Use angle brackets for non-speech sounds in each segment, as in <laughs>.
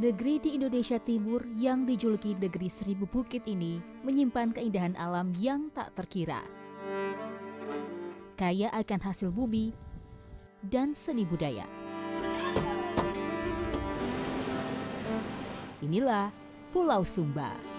Negeri di Indonesia Timur yang dijuluki negeri seribu bukit ini menyimpan keindahan alam yang tak terkira. Kaya akan hasil bumi dan seni budaya. Inilah Pulau Sumba.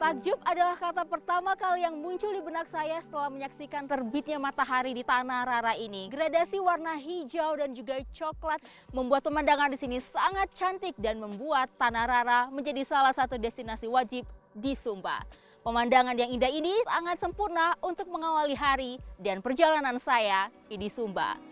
Takjub adalah kata pertama kali yang muncul di benak saya setelah menyaksikan terbitnya matahari di Tanah Rara ini. Gradasi warna hijau dan juga coklat membuat pemandangan di sini sangat cantik dan membuat Tanah Rara menjadi salah satu destinasi wajib di Sumba. Pemandangan yang indah ini sangat sempurna untuk mengawali hari dan perjalanan saya di Sumba.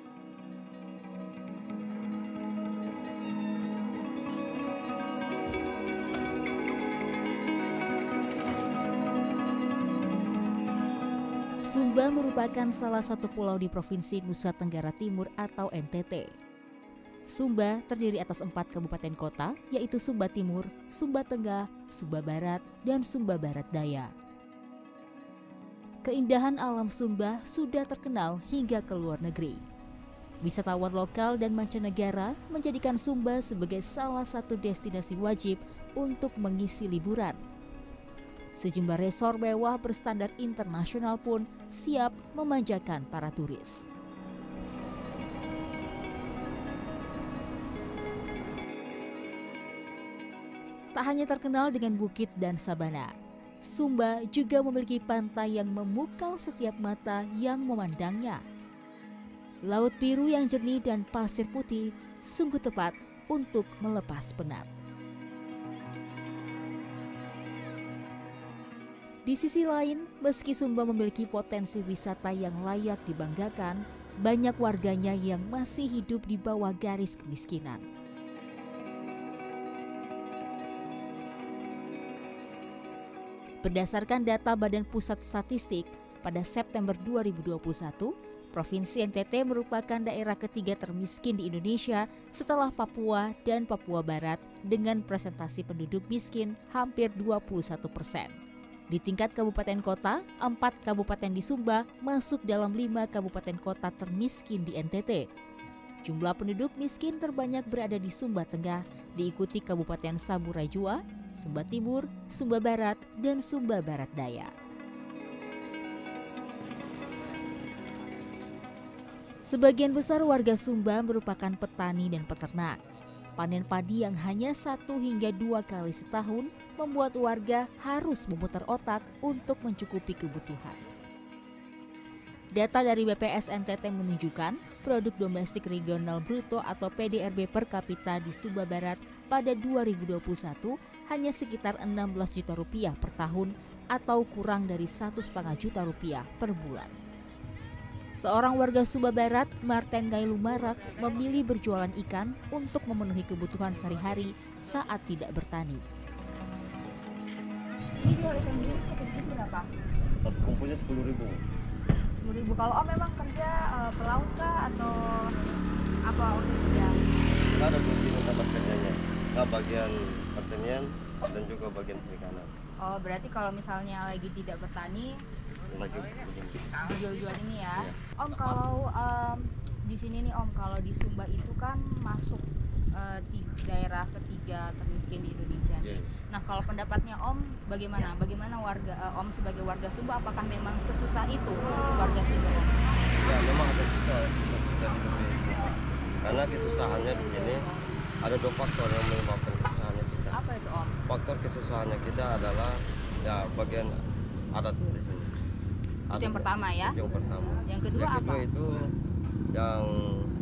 Sumba merupakan salah satu pulau di Provinsi Nusa Tenggara Timur atau NTT. Sumba terdiri atas empat kabupaten kota, yaitu Sumba Timur, Sumba Tengah, Sumba Barat, dan Sumba Barat Daya. Keindahan alam Sumba sudah terkenal hingga ke luar negeri. Wisatawan lokal dan mancanegara menjadikan Sumba sebagai salah satu destinasi wajib untuk mengisi liburan. Sejumlah resor mewah berstandar internasional pun siap memanjakan para turis. Tak hanya terkenal dengan bukit dan sabana, Sumba juga memiliki pantai yang memukau setiap mata yang memandangnya. Laut biru yang jernih dan pasir putih sungguh tepat untuk melepas penat. Di sisi lain, meski Sumba memiliki potensi wisata yang layak dibanggakan, banyak warganya yang masih hidup di bawah garis kemiskinan. Berdasarkan data Badan Pusat Statistik, pada September 2021, Provinsi NTT merupakan daerah ketiga termiskin di Indonesia setelah Papua dan Papua Barat dengan presentasi penduduk miskin hampir 21 persen. Di tingkat kabupaten kota, empat kabupaten di Sumba masuk dalam lima kabupaten kota termiskin di NTT. Jumlah penduduk miskin terbanyak berada di Sumba Tengah, diikuti Kabupaten Saburai Jua, Sumba Timur, Sumba Barat, dan Sumba Barat Daya. Sebagian besar warga Sumba merupakan petani dan peternak. Panen padi yang hanya satu hingga dua kali setahun membuat warga harus memutar otak untuk mencukupi kebutuhan. Data dari BPS NTT menunjukkan produk domestik regional bruto atau PDRB per kapita di Sumba Barat pada 2021 hanya sekitar 16 juta rupiah per tahun atau kurang dari satu setengah juta rupiah per bulan. Seorang warga Sumba Barat, Marten Gailu Marak, memilih berjualan ikan untuk memenuhi kebutuhan sehari-hari saat tidak bertani. Ini jual ikan berapa? Kumpulnya sepuluh ribu. Sepuluh ribu. Kalau Om memang kerja uh, pelaut kah atau apa untuk kerja? Ada kunci tempat kerjanya. Nah, bagian pertanian dan juga bagian perikanan. Oh berarti kalau misalnya lagi tidak bertani Lagi jual-jual ini ya. Iya. Om kalau um, di sini nih Om kalau di Sumba itu kan masuk uh, di daerah ketiga termiskin di Indonesia. Iya. Nah kalau pendapatnya Om bagaimana? Bagaimana warga uh, Om sebagai warga Sumba apakah memang sesusah itu warga Sumba? Om? Ya, memang ada susah, susah kita di Indonesia. Karena kesusahannya di sini ada dua faktor yang menyebabkan kesusahannya kita. Apa itu Om? Faktor kesusahannya kita adalah ya bagian adat di sini. Itu yang pertama ya. Itu yang pertama. Yang kedua yang kedua apa? itu yang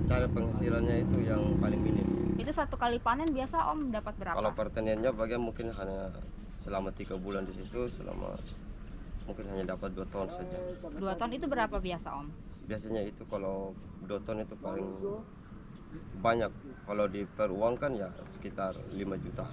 cara penghasilannya itu yang paling minim. Itu satu kali panen biasa Om dapat berapa? Kalau pertaniannya bagian mungkin hanya selama tiga bulan di situ selama mungkin hanya dapat dua ton saja. Dua ton itu berapa biasa Om? biasanya itu kalau dua ton itu paling banyak kalau diperuangkan ya sekitar 5 juta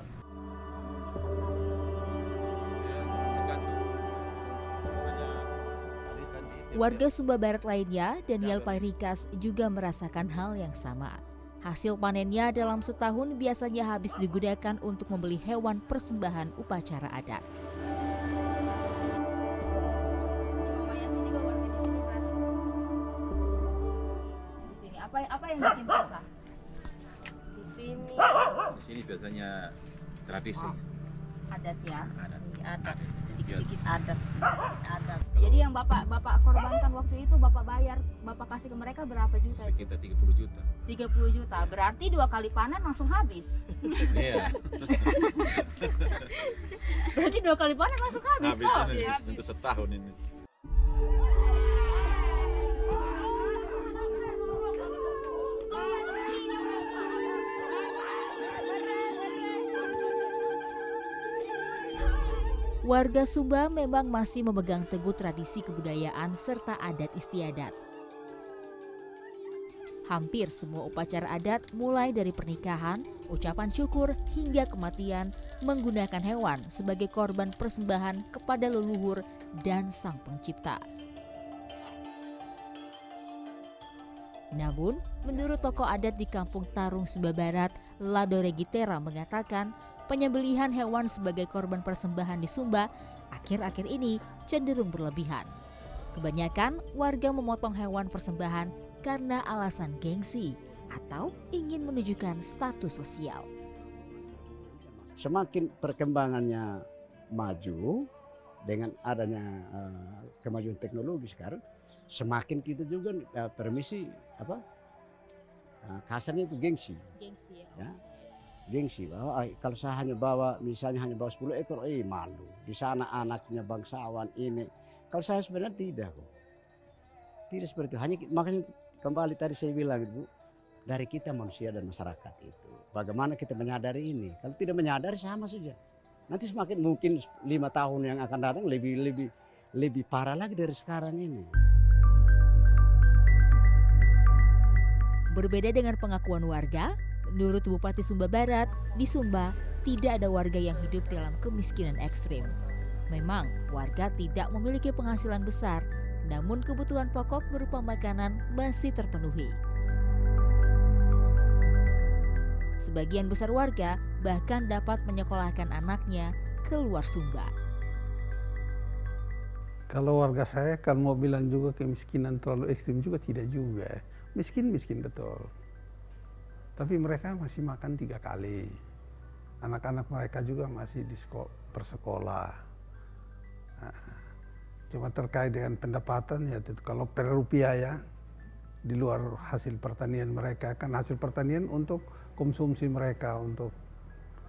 Warga Sumba Barat lainnya, Daniel Pairikas juga merasakan hal yang sama. Hasil panennya dalam setahun biasanya habis digunakan untuk membeli hewan persembahan upacara adat. Di sini apa apa yang bikin susah? Di sini Di sini biasanya tradisi. Adat ya. Ada. adat sedikit-sedikit adat sih. adat. Yang bapak bapak korbankan waktu itu bapak bayar bapak kasih ke mereka berapa juta? Sekitar 30 juta. 30 juta. Berarti dua kali panen langsung habis. Iya, <laughs> <laughs> Berarti dua kali panen langsung habis. habis toh? ini untuk setahun ini. Warga Sumba memang masih memegang teguh tradisi kebudayaan serta adat istiadat. Hampir semua upacara adat mulai dari pernikahan, ucapan syukur hingga kematian menggunakan hewan sebagai korban persembahan kepada leluhur dan sang pencipta. Namun, menurut tokoh adat di Kampung Tarung Sumba Barat, Lado Regitera mengatakan penyembelihan hewan sebagai korban persembahan di Sumba akhir-akhir ini cenderung berlebihan. Kebanyakan warga memotong hewan persembahan karena alasan gengsi atau ingin menunjukkan status sosial. semakin perkembangannya maju dengan adanya eh, kemajuan teknologi sekarang semakin kita juga eh, permisi apa eh, kasarnya itu gengsi Gengsi ya. ya gengsi bahwa "Ah, kalau saya hanya bawa misalnya hanya bawa 10 ekor eh malu. Di sana anaknya bangsawan ini. Kalau saya sebenarnya tidak tidak seperti itu. Hanya makanya kembali tadi saya bilang Bu dari kita manusia dan masyarakat itu bagaimana kita menyadari ini? Kalau tidak menyadari sama saja. Nanti semakin mungkin lima tahun yang akan datang lebih lebih lebih parah lagi dari sekarang ini. Berbeda dengan pengakuan warga, menurut Bupati Sumba Barat, di Sumba tidak ada warga yang hidup dalam kemiskinan ekstrim. Memang warga tidak memiliki penghasilan besar, namun kebutuhan pokok berupa makanan masih terpenuhi. Sebagian besar warga bahkan dapat menyekolahkan anaknya keluar Sumba. Kalau warga saya kan mau bilang juga kemiskinan terlalu ekstrim juga tidak juga. Miskin miskin betul. Tapi mereka masih makan tiga kali. Anak-anak mereka juga masih di seko- bersekolah. Nah, cuma terkait dengan pendapatan ya kalau per rupiah ya di luar hasil pertanian mereka kan hasil pertanian untuk konsumsi mereka untuk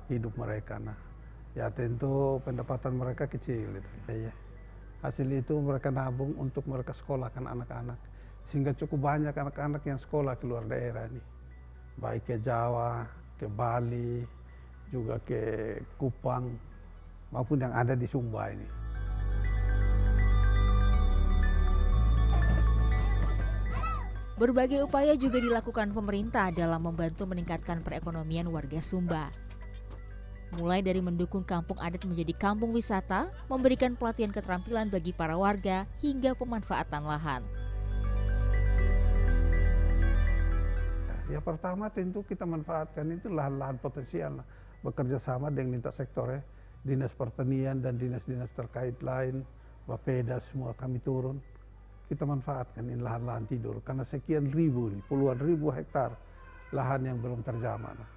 hidup mereka. Nah, ya tentu pendapatan mereka kecil itu. Ya, hasil itu mereka nabung untuk mereka sekolahkan anak-anak sehingga cukup banyak anak-anak yang sekolah ke luar daerah ini baik ke Jawa, ke Bali, juga ke Kupang maupun yang ada di Sumba ini. Berbagai upaya juga dilakukan pemerintah dalam membantu meningkatkan perekonomian warga Sumba. Mulai dari mendukung kampung adat menjadi kampung wisata, memberikan pelatihan keterampilan bagi para warga, hingga pemanfaatan lahan. Ya pertama tentu kita manfaatkan itu lahan-lahan potensial lah. bekerja sama dengan lintas sektor ya, dinas pertanian dan dinas-dinas terkait lain, Bapeda semua kami turun. Kita manfaatkan ini lahan-lahan tidur karena sekian ribu nih, puluhan ribu hektar lahan yang belum terjamah. Nah,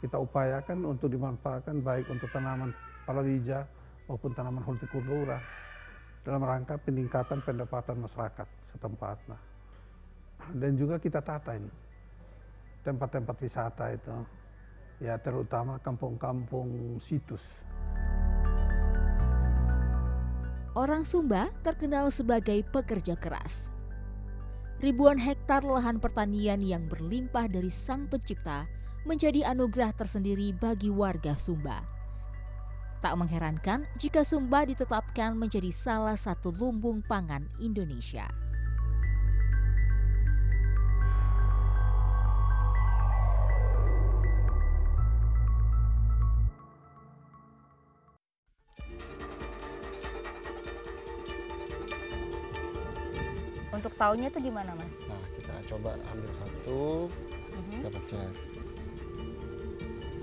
kita upayakan untuk dimanfaatkan baik untuk tanaman palawija maupun tanaman hortikultura dalam rangka peningkatan pendapatan masyarakat setempat. Nah, dan juga kita tata ini tempat-tempat wisata itu ya terutama kampung-kampung situs. Orang Sumba terkenal sebagai pekerja keras. Ribuan hektar lahan pertanian yang berlimpah dari Sang Pencipta menjadi anugerah tersendiri bagi warga Sumba. Tak mengherankan jika Sumba ditetapkan menjadi salah satu lumbung pangan Indonesia. Taunya tuh gimana mas? Nah, kita coba ambil satu, Mhm. kita pecah.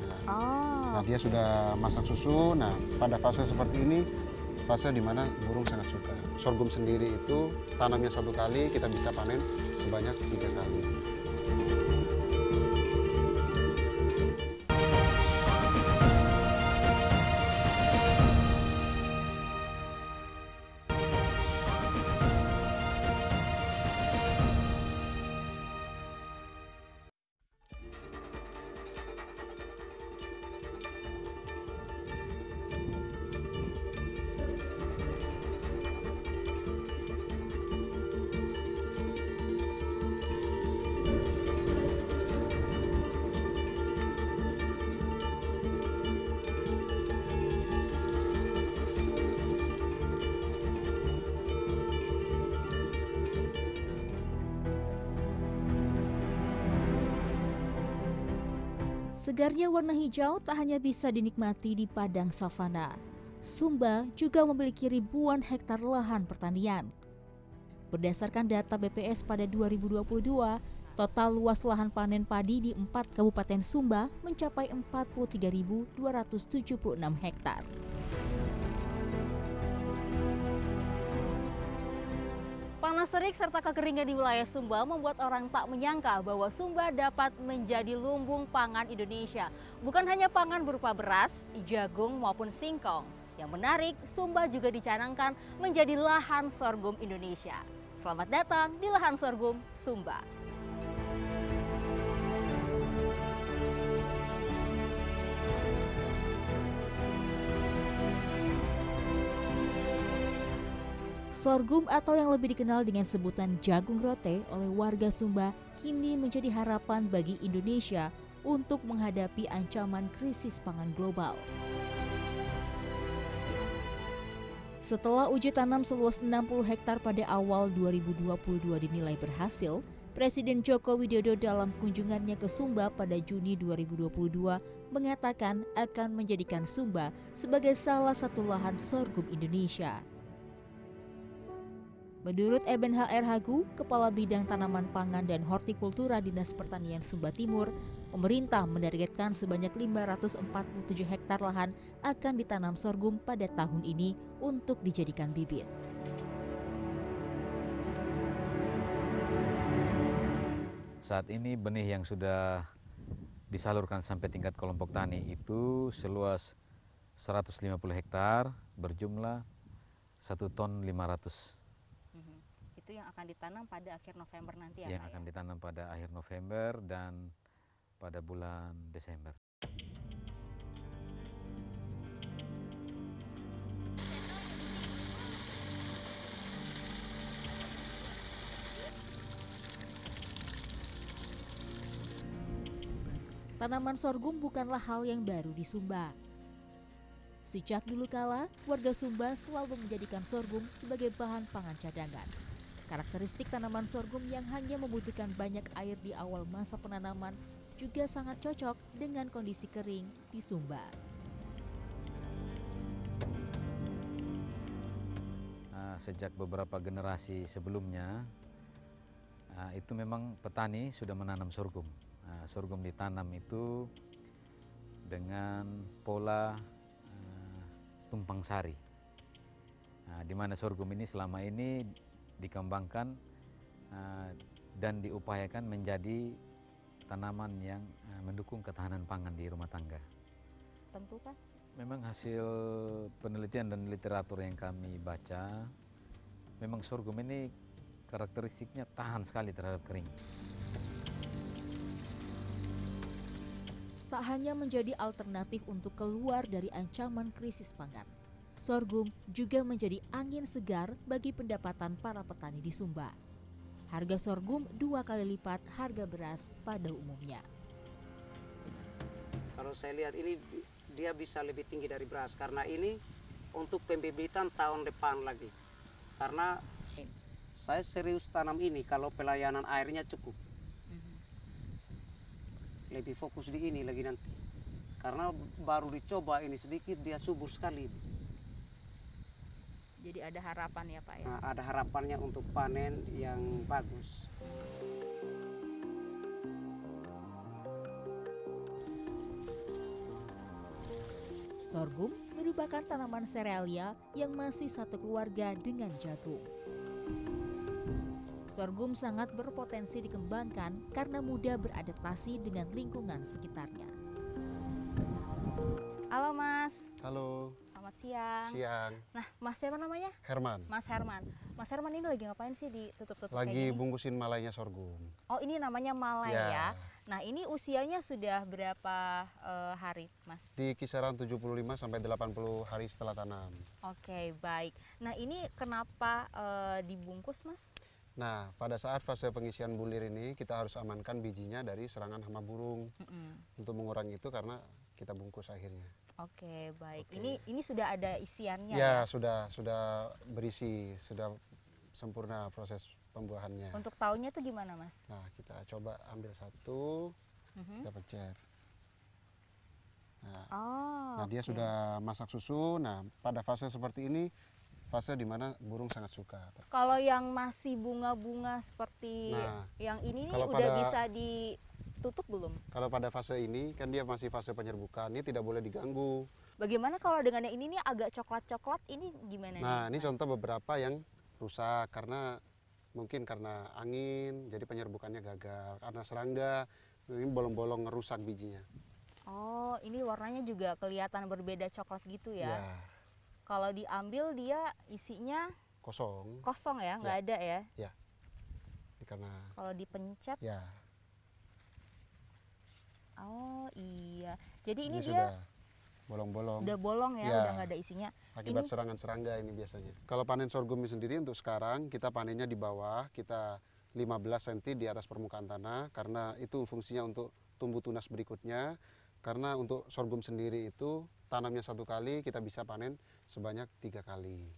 Nah, Oh, nah, dia sudah masak susu. Nah, pada fase seperti ini, fase di mana burung sangat suka. Sorghum sendiri itu tanamnya satu kali, kita bisa panen sebanyak tiga kali. Segarnya warna hijau tak hanya bisa dinikmati di padang savana. Sumba juga memiliki ribuan hektar lahan pertanian. Berdasarkan data BPS pada 2022, total luas lahan panen padi di empat kabupaten Sumba mencapai 43.276 hektar. Panas terik serta kekeringan di wilayah Sumba membuat orang tak menyangka bahwa Sumba dapat menjadi lumbung pangan Indonesia. Bukan hanya pangan berupa beras, jagung maupun singkong. Yang menarik, Sumba juga dicanangkan menjadi lahan sorghum Indonesia. Selamat datang di lahan sorghum Sumba. Sorghum atau yang lebih dikenal dengan sebutan jagung rote oleh warga Sumba kini menjadi harapan bagi Indonesia untuk menghadapi ancaman krisis pangan global. Setelah uji tanam seluas 60 hektar pada awal 2022 dinilai berhasil, Presiden Joko Widodo dalam kunjungannya ke Sumba pada Juni 2022 mengatakan akan menjadikan Sumba sebagai salah satu lahan sorghum Indonesia. Menurut Eben HR Hagu, Kepala Bidang Tanaman Pangan dan Hortikultura Dinas Pertanian Sumba Timur, pemerintah menargetkan sebanyak 547 hektar lahan akan ditanam sorghum pada tahun ini untuk dijadikan bibit. Saat ini benih yang sudah disalurkan sampai tingkat kelompok tani itu seluas 150 hektar berjumlah 1 ton 500 Itu yang akan ditanam pada akhir November nanti ya, yang Pak, akan ya? ditanam pada akhir November dan pada bulan Desember. Tanaman sorghum bukanlah hal yang baru di Sumba. Sejak dulu kala, warga Sumba selalu menjadikan sorghum sebagai bahan pangan cadangan. Karakteristik tanaman sorghum yang hanya membutuhkan banyak air di awal masa penanaman juga sangat cocok dengan kondisi kering di Sumba. Nah, sejak beberapa generasi sebelumnya ah, itu memang petani sudah menanam sorghum. Nah, sorghum ditanam itu dengan pola ah, tumpang sari. Di mana sorghum ini selama ini dikembangkan ah, dan diupayakan menjadi tanaman yang ah, mendukung ketahanan pangan di rumah tangga. Tentu kan? Memang hasil penelitian dan literatur yang kami baca, memang sorghum ini karakteristiknya tahan sekali terhadap kering. Tak hanya menjadi alternatif untuk keluar dari ancaman krisis pangan, sorghum juga menjadi angin segar bagi pendapatan para petani di Sumba. Harga sorghum dua kali lipat harga beras pada umumnya. Kalau saya lihat ini dia bisa lebih tinggi dari beras karena ini untuk pembibitan tahun depan lagi. Karena saya serius tanam ini kalau pelayanan airnya cukup. Lebih fokus di ini lagi nanti. Karena baru dicoba ini sedikit dia subur sekali. Jadi ada harapan ya Pak ya. Nah, ada harapannya untuk panen yang bagus. Sorghum merupakan tanaman serealia yang masih satu keluarga dengan jagung. Sorghum sangat berpotensi dikembangkan karena mudah beradaptasi dengan lingkungan sekitarnya. Halo Mas, Halo, siang. siang. Nah, Mas siapa namanya? Herman. Mas Herman. Mas Herman ini lagi ngapain sih ditutup-tutup Lagi bungkusin malaynya sorghum. Oh, ini namanya malai Ya. ya. Nah, ini usianya sudah berapa eh, hari, Mas? Di kisaran 75 sampai 80 hari setelah tanam. Oke, baik. Nah, ini kenapa eh, dibungkus, Mas? Nah, pada saat fase pengisian bulir ini kita harus amankan bijinya dari serangan hama burung. Mm-mm. Untuk mengurangi itu karena kita bungkus akhirnya. Oke, baik. Oke. Ini ini sudah ada isiannya Ya, ya. sudah sudah berisi, sudah sempurna proses pembuahannya. Untuk tahunya tuh gimana, Mas? Nah, kita coba ambil satu, Mhm. kita pencet. Nah, Oh. nah, dia oke. sudah masak susu. Nah, pada fase seperti ini fase di mana burung sangat suka. Kalau yang masih bunga-bunga seperti Nah, yang ini nih kalau udah pada- bisa ditutup belum? Kalau pada fase ini kan dia masih fase penyerbukan, ini tidak boleh diganggu. Bagaimana kalau dengan yang ini nih agak coklat-coklat ini gimana Nah, nih? ini Mas? contoh beberapa yang rusak karena mungkin karena angin, jadi penyerbukannya gagal. Karena serangga, ini bolong-bolong ngerusak bijinya. Oh, ini warnanya juga kelihatan berbeda coklat gitu ya. Ya, Kalau diambil dia isinya kosong. kosong ya, nggak ada ya. Ini karena Kalau dipencet, ya, oh iya. Jadi ini, ini, dia bolong-bolong. udah bolong ya, Ya. udah nggak ada isinya. Akibat ini- serangan serangga ini biasanya. Kalau panen sorghum sendiri untuk sekarang kita panennya di bawah, kita 15 cm di atas permukaan tanah karena itu fungsinya untuk tumbuh tunas berikutnya. Karena untuk sorghum sendiri itu tanamnya satu kali kita bisa panen sebanyak tiga kali.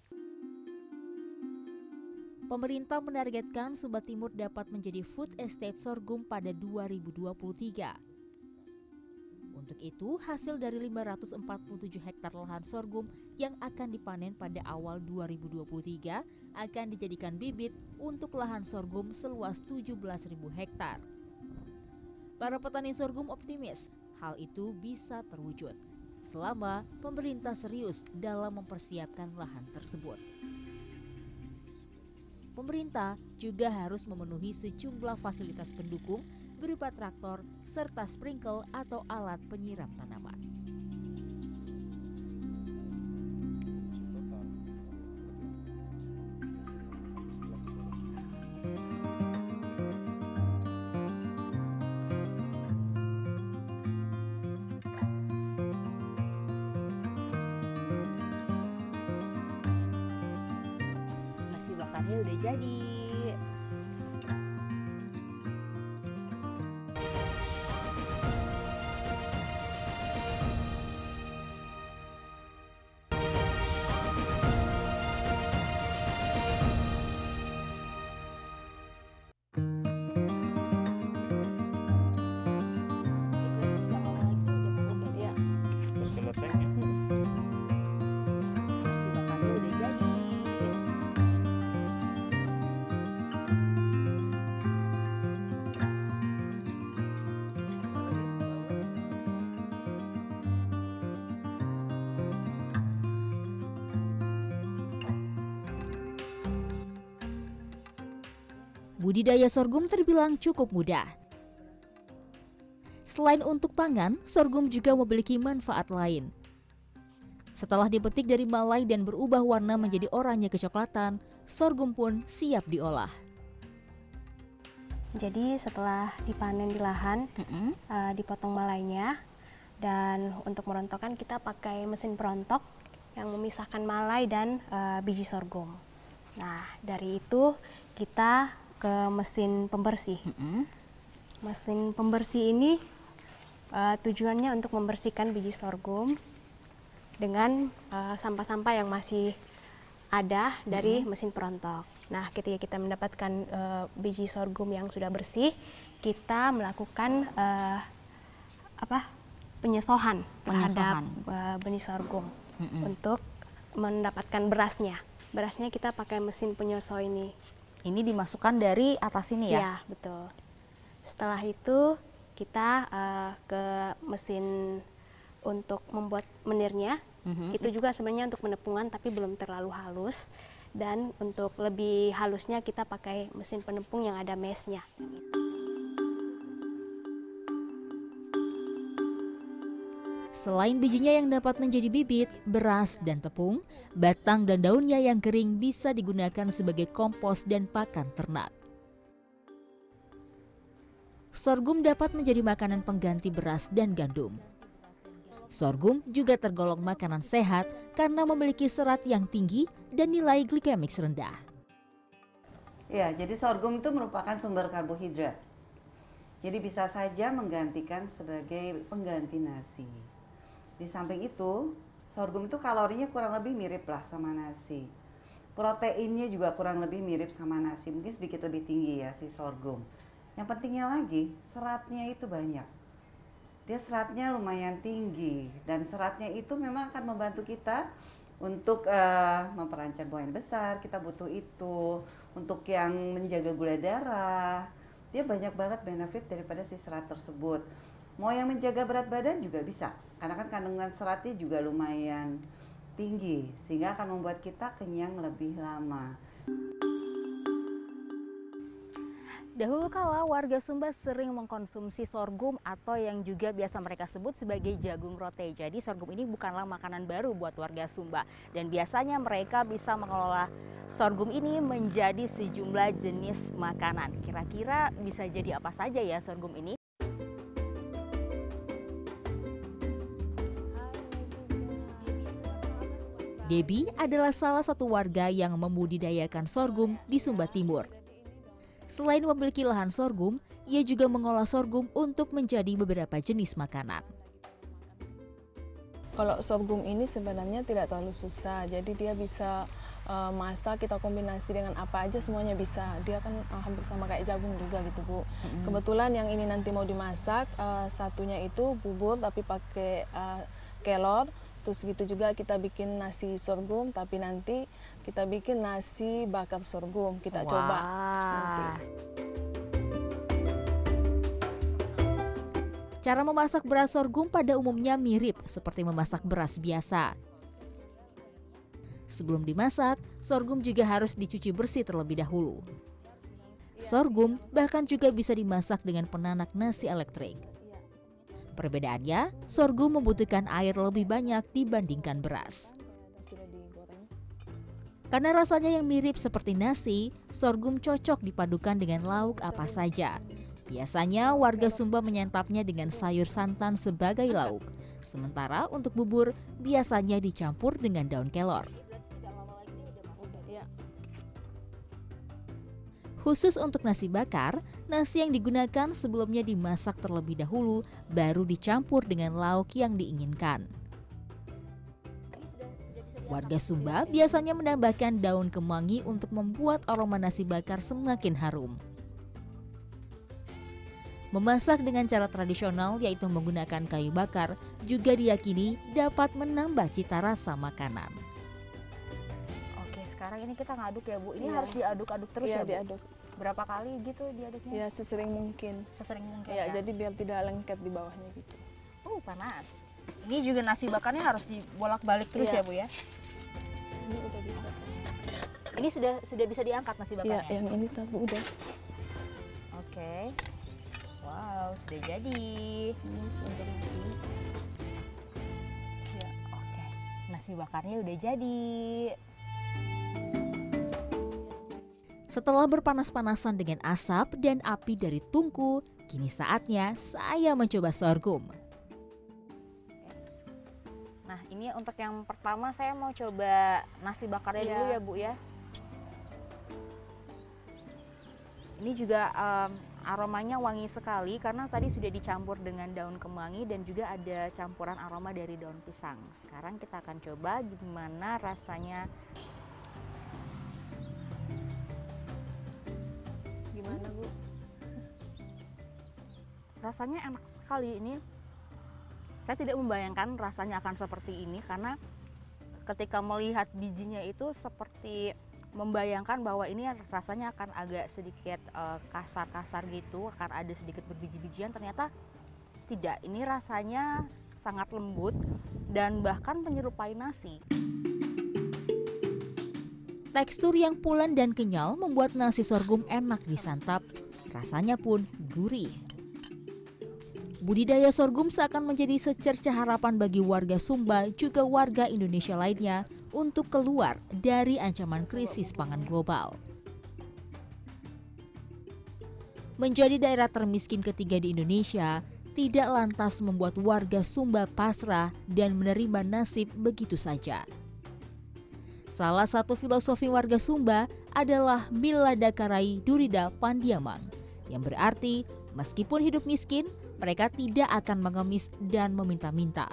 Pemerintah menargetkan Sumba Timur dapat menjadi food estate sorghum pada 2023. Untuk itu, hasil dari 547 hektar lahan sorghum yang akan dipanen pada awal 2023 akan dijadikan bibit untuk lahan sorghum seluas 17.000 hektar. Para petani sorghum optimis hal itu bisa terwujud selama pemerintah serius dalam mempersiapkan lahan tersebut. Pemerintah juga harus memenuhi sejumlah fasilitas pendukung berupa traktor serta sprinkle atau alat penyiram tanaman. nasi bakarnya udah jadi. Budidaya sorghum terbilang cukup mudah. Selain untuk pangan, sorghum juga memiliki manfaat lain. Setelah dipetik dari malai dan berubah warna menjadi oranye kecoklatan, sorghum pun siap diolah. Jadi setelah dipanen di lahan, eh, dipotong malainya dan untuk merontokkan kita pakai mesin perontok yang memisahkan malai dan eh, biji sorghum. Nah dari itu kita ke mesin pembersih. Mesin pembersih ini eh, tujuannya untuk membersihkan biji sorghum dengan eh, sampah-sampah yang masih ada dari mesin perontok. Nah, ketika kita mendapatkan eh, biji sorghum yang sudah bersih, kita melakukan eh, apa penyesohan terhadap Penyesohan. eh, benih sorghum Mm-mm. untuk mendapatkan berasnya. berasnya kita pakai mesin penyosoi ini. Ini dimasukkan dari atas ini ya? Iya, betul. Setelah itu kita uh, ke mesin untuk membuat menirnya. Mm-hmm. Itu juga sebenarnya untuk penepungan tapi belum terlalu halus. Dan untuk lebih halusnya kita pakai mesin penepung yang ada mesnya. Selain bijinya yang dapat menjadi bibit, beras, dan tepung, batang dan daunnya yang kering bisa digunakan sebagai kompos dan pakan ternak. Sorghum dapat menjadi makanan pengganti beras dan gandum. Sorghum juga tergolong makanan sehat karena memiliki serat yang tinggi dan nilai glikemik rendah. Ya, jadi sorghum itu merupakan sumber karbohidrat. Jadi bisa saja menggantikan sebagai pengganti nasi. Di samping itu, sorghum itu kalorinya kurang lebih mirip lah sama nasi. Proteinnya juga kurang lebih mirip sama nasi, mungkin sedikit lebih tinggi ya si sorghum. Yang pentingnya lagi, seratnya itu banyak. Dia seratnya lumayan tinggi dan seratnya itu memang akan membantu kita untuk uh, memperlancar buang air besar, kita butuh itu. Untuk yang menjaga gula darah, dia banyak banget benefit daripada si serat tersebut Mau yang menjaga berat badan juga bisa, karena kan kandungan seratnya juga lumayan tinggi, sehingga akan membuat kita kenyang lebih lama. Dahulu kala warga Sumba sering mengkonsumsi sorghum atau yang juga biasa mereka sebut sebagai jagung rote. Jadi sorghum ini bukanlah makanan baru buat warga Sumba dan biasanya mereka bisa mengelola sorghum ini menjadi sejumlah jenis makanan. Kira-kira bisa jadi apa saja ya sorghum ini? Debbie adalah salah satu warga yang membudidayakan sorghum di Sumba Timur. Selain memiliki lahan sorghum, ia juga mengolah sorghum untuk menjadi beberapa jenis makanan. Kalau sorghum ini sebenarnya tidak terlalu susah, jadi dia bisa uh, masak kita kombinasi dengan apa aja semuanya bisa. Dia kan uh, hampir sama kayak jagung juga gitu bu. Mm-hmm. Kebetulan yang ini nanti mau dimasak uh, satunya itu bubur tapi pakai uh, kelor Terus gitu juga kita bikin nasi sorghum, tapi nanti kita bikin nasi bakar sorghum. Kita wow. coba nanti. Cara memasak beras sorghum pada umumnya mirip seperti memasak beras biasa. Sebelum dimasak, sorghum juga harus dicuci bersih terlebih dahulu. Sorghum bahkan juga bisa dimasak dengan penanak nasi elektrik. Perbedaannya, sorghum membutuhkan air lebih banyak dibandingkan beras. Karena rasanya yang mirip seperti nasi, sorghum cocok dipadukan dengan lauk apa saja. Biasanya warga Sumba menyantapnya dengan sayur santan sebagai lauk. Sementara untuk bubur biasanya dicampur dengan daun kelor. Khusus untuk nasi bakar, nasi yang digunakan sebelumnya dimasak terlebih dahulu, baru dicampur dengan lauk yang diinginkan. Warga Sumba biasanya menambahkan daun kemangi untuk membuat aroma nasi bakar semakin harum. Memasak dengan cara tradisional yaitu menggunakan kayu bakar juga diyakini dapat menambah cita rasa makanan sekarang ini kita ngaduk ya Bu. Ini iya. harus diaduk-aduk terus iya, ya Bu? diaduk. Berapa kali gitu diaduknya? Ya sesering mungkin. Sesering mungkin ya, ya. jadi biar tidak lengket di bawahnya gitu. Oh panas. Ini juga nasi bakarnya harus dibolak-balik terus iya. ya Bu ya? Ini udah bisa. Ini sudah sudah bisa diangkat nasi bakarnya? Iya, yang ini satu udah. Oke. Okay. Wow, sudah jadi. Ini sudah jadi. Ya, oke. Okay. Nasi bakarnya udah jadi. Setelah berpanas-panasan dengan asap dan api dari tungku, kini saatnya saya mencoba sorghum. Nah, ini untuk yang pertama saya mau coba nasi bakarnya ya. dulu ya, Bu ya. Ini juga um, aromanya wangi sekali karena tadi sudah dicampur dengan daun kemangi dan juga ada campuran aroma dari daun pisang. Sekarang kita akan coba gimana rasanya Gimana Bu? Rasanya enak sekali ini. Saya tidak membayangkan rasanya akan seperti ini karena ketika melihat bijinya itu seperti membayangkan bahwa ini rasanya akan agak sedikit eh, kasar-kasar gitu, akan ada sedikit berbiji-bijian. Ternyata tidak, ini rasanya sangat lembut dan bahkan menyerupai nasi. Tekstur yang pulen dan kenyal membuat nasi sorghum enak disantap, rasanya pun gurih. Budidaya sorghum seakan menjadi secerca harapan bagi warga Sumba juga warga Indonesia lainnya untuk keluar dari ancaman krisis pangan global. Menjadi daerah termiskin ketiga di Indonesia, tidak lantas membuat warga Sumba pasrah dan menerima nasib begitu saja. Salah satu filosofi warga Sumba adalah Miladakarai Durida Pandiamang, yang berarti meskipun hidup miskin, mereka tidak akan mengemis dan meminta-minta.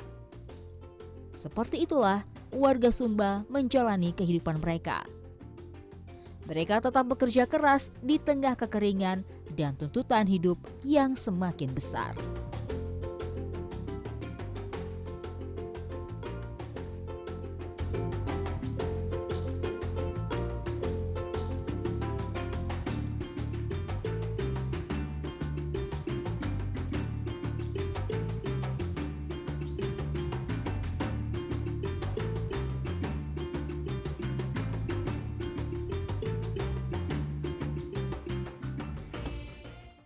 Seperti itulah warga Sumba menjalani kehidupan mereka. Mereka tetap bekerja keras di tengah kekeringan dan tuntutan hidup yang semakin besar.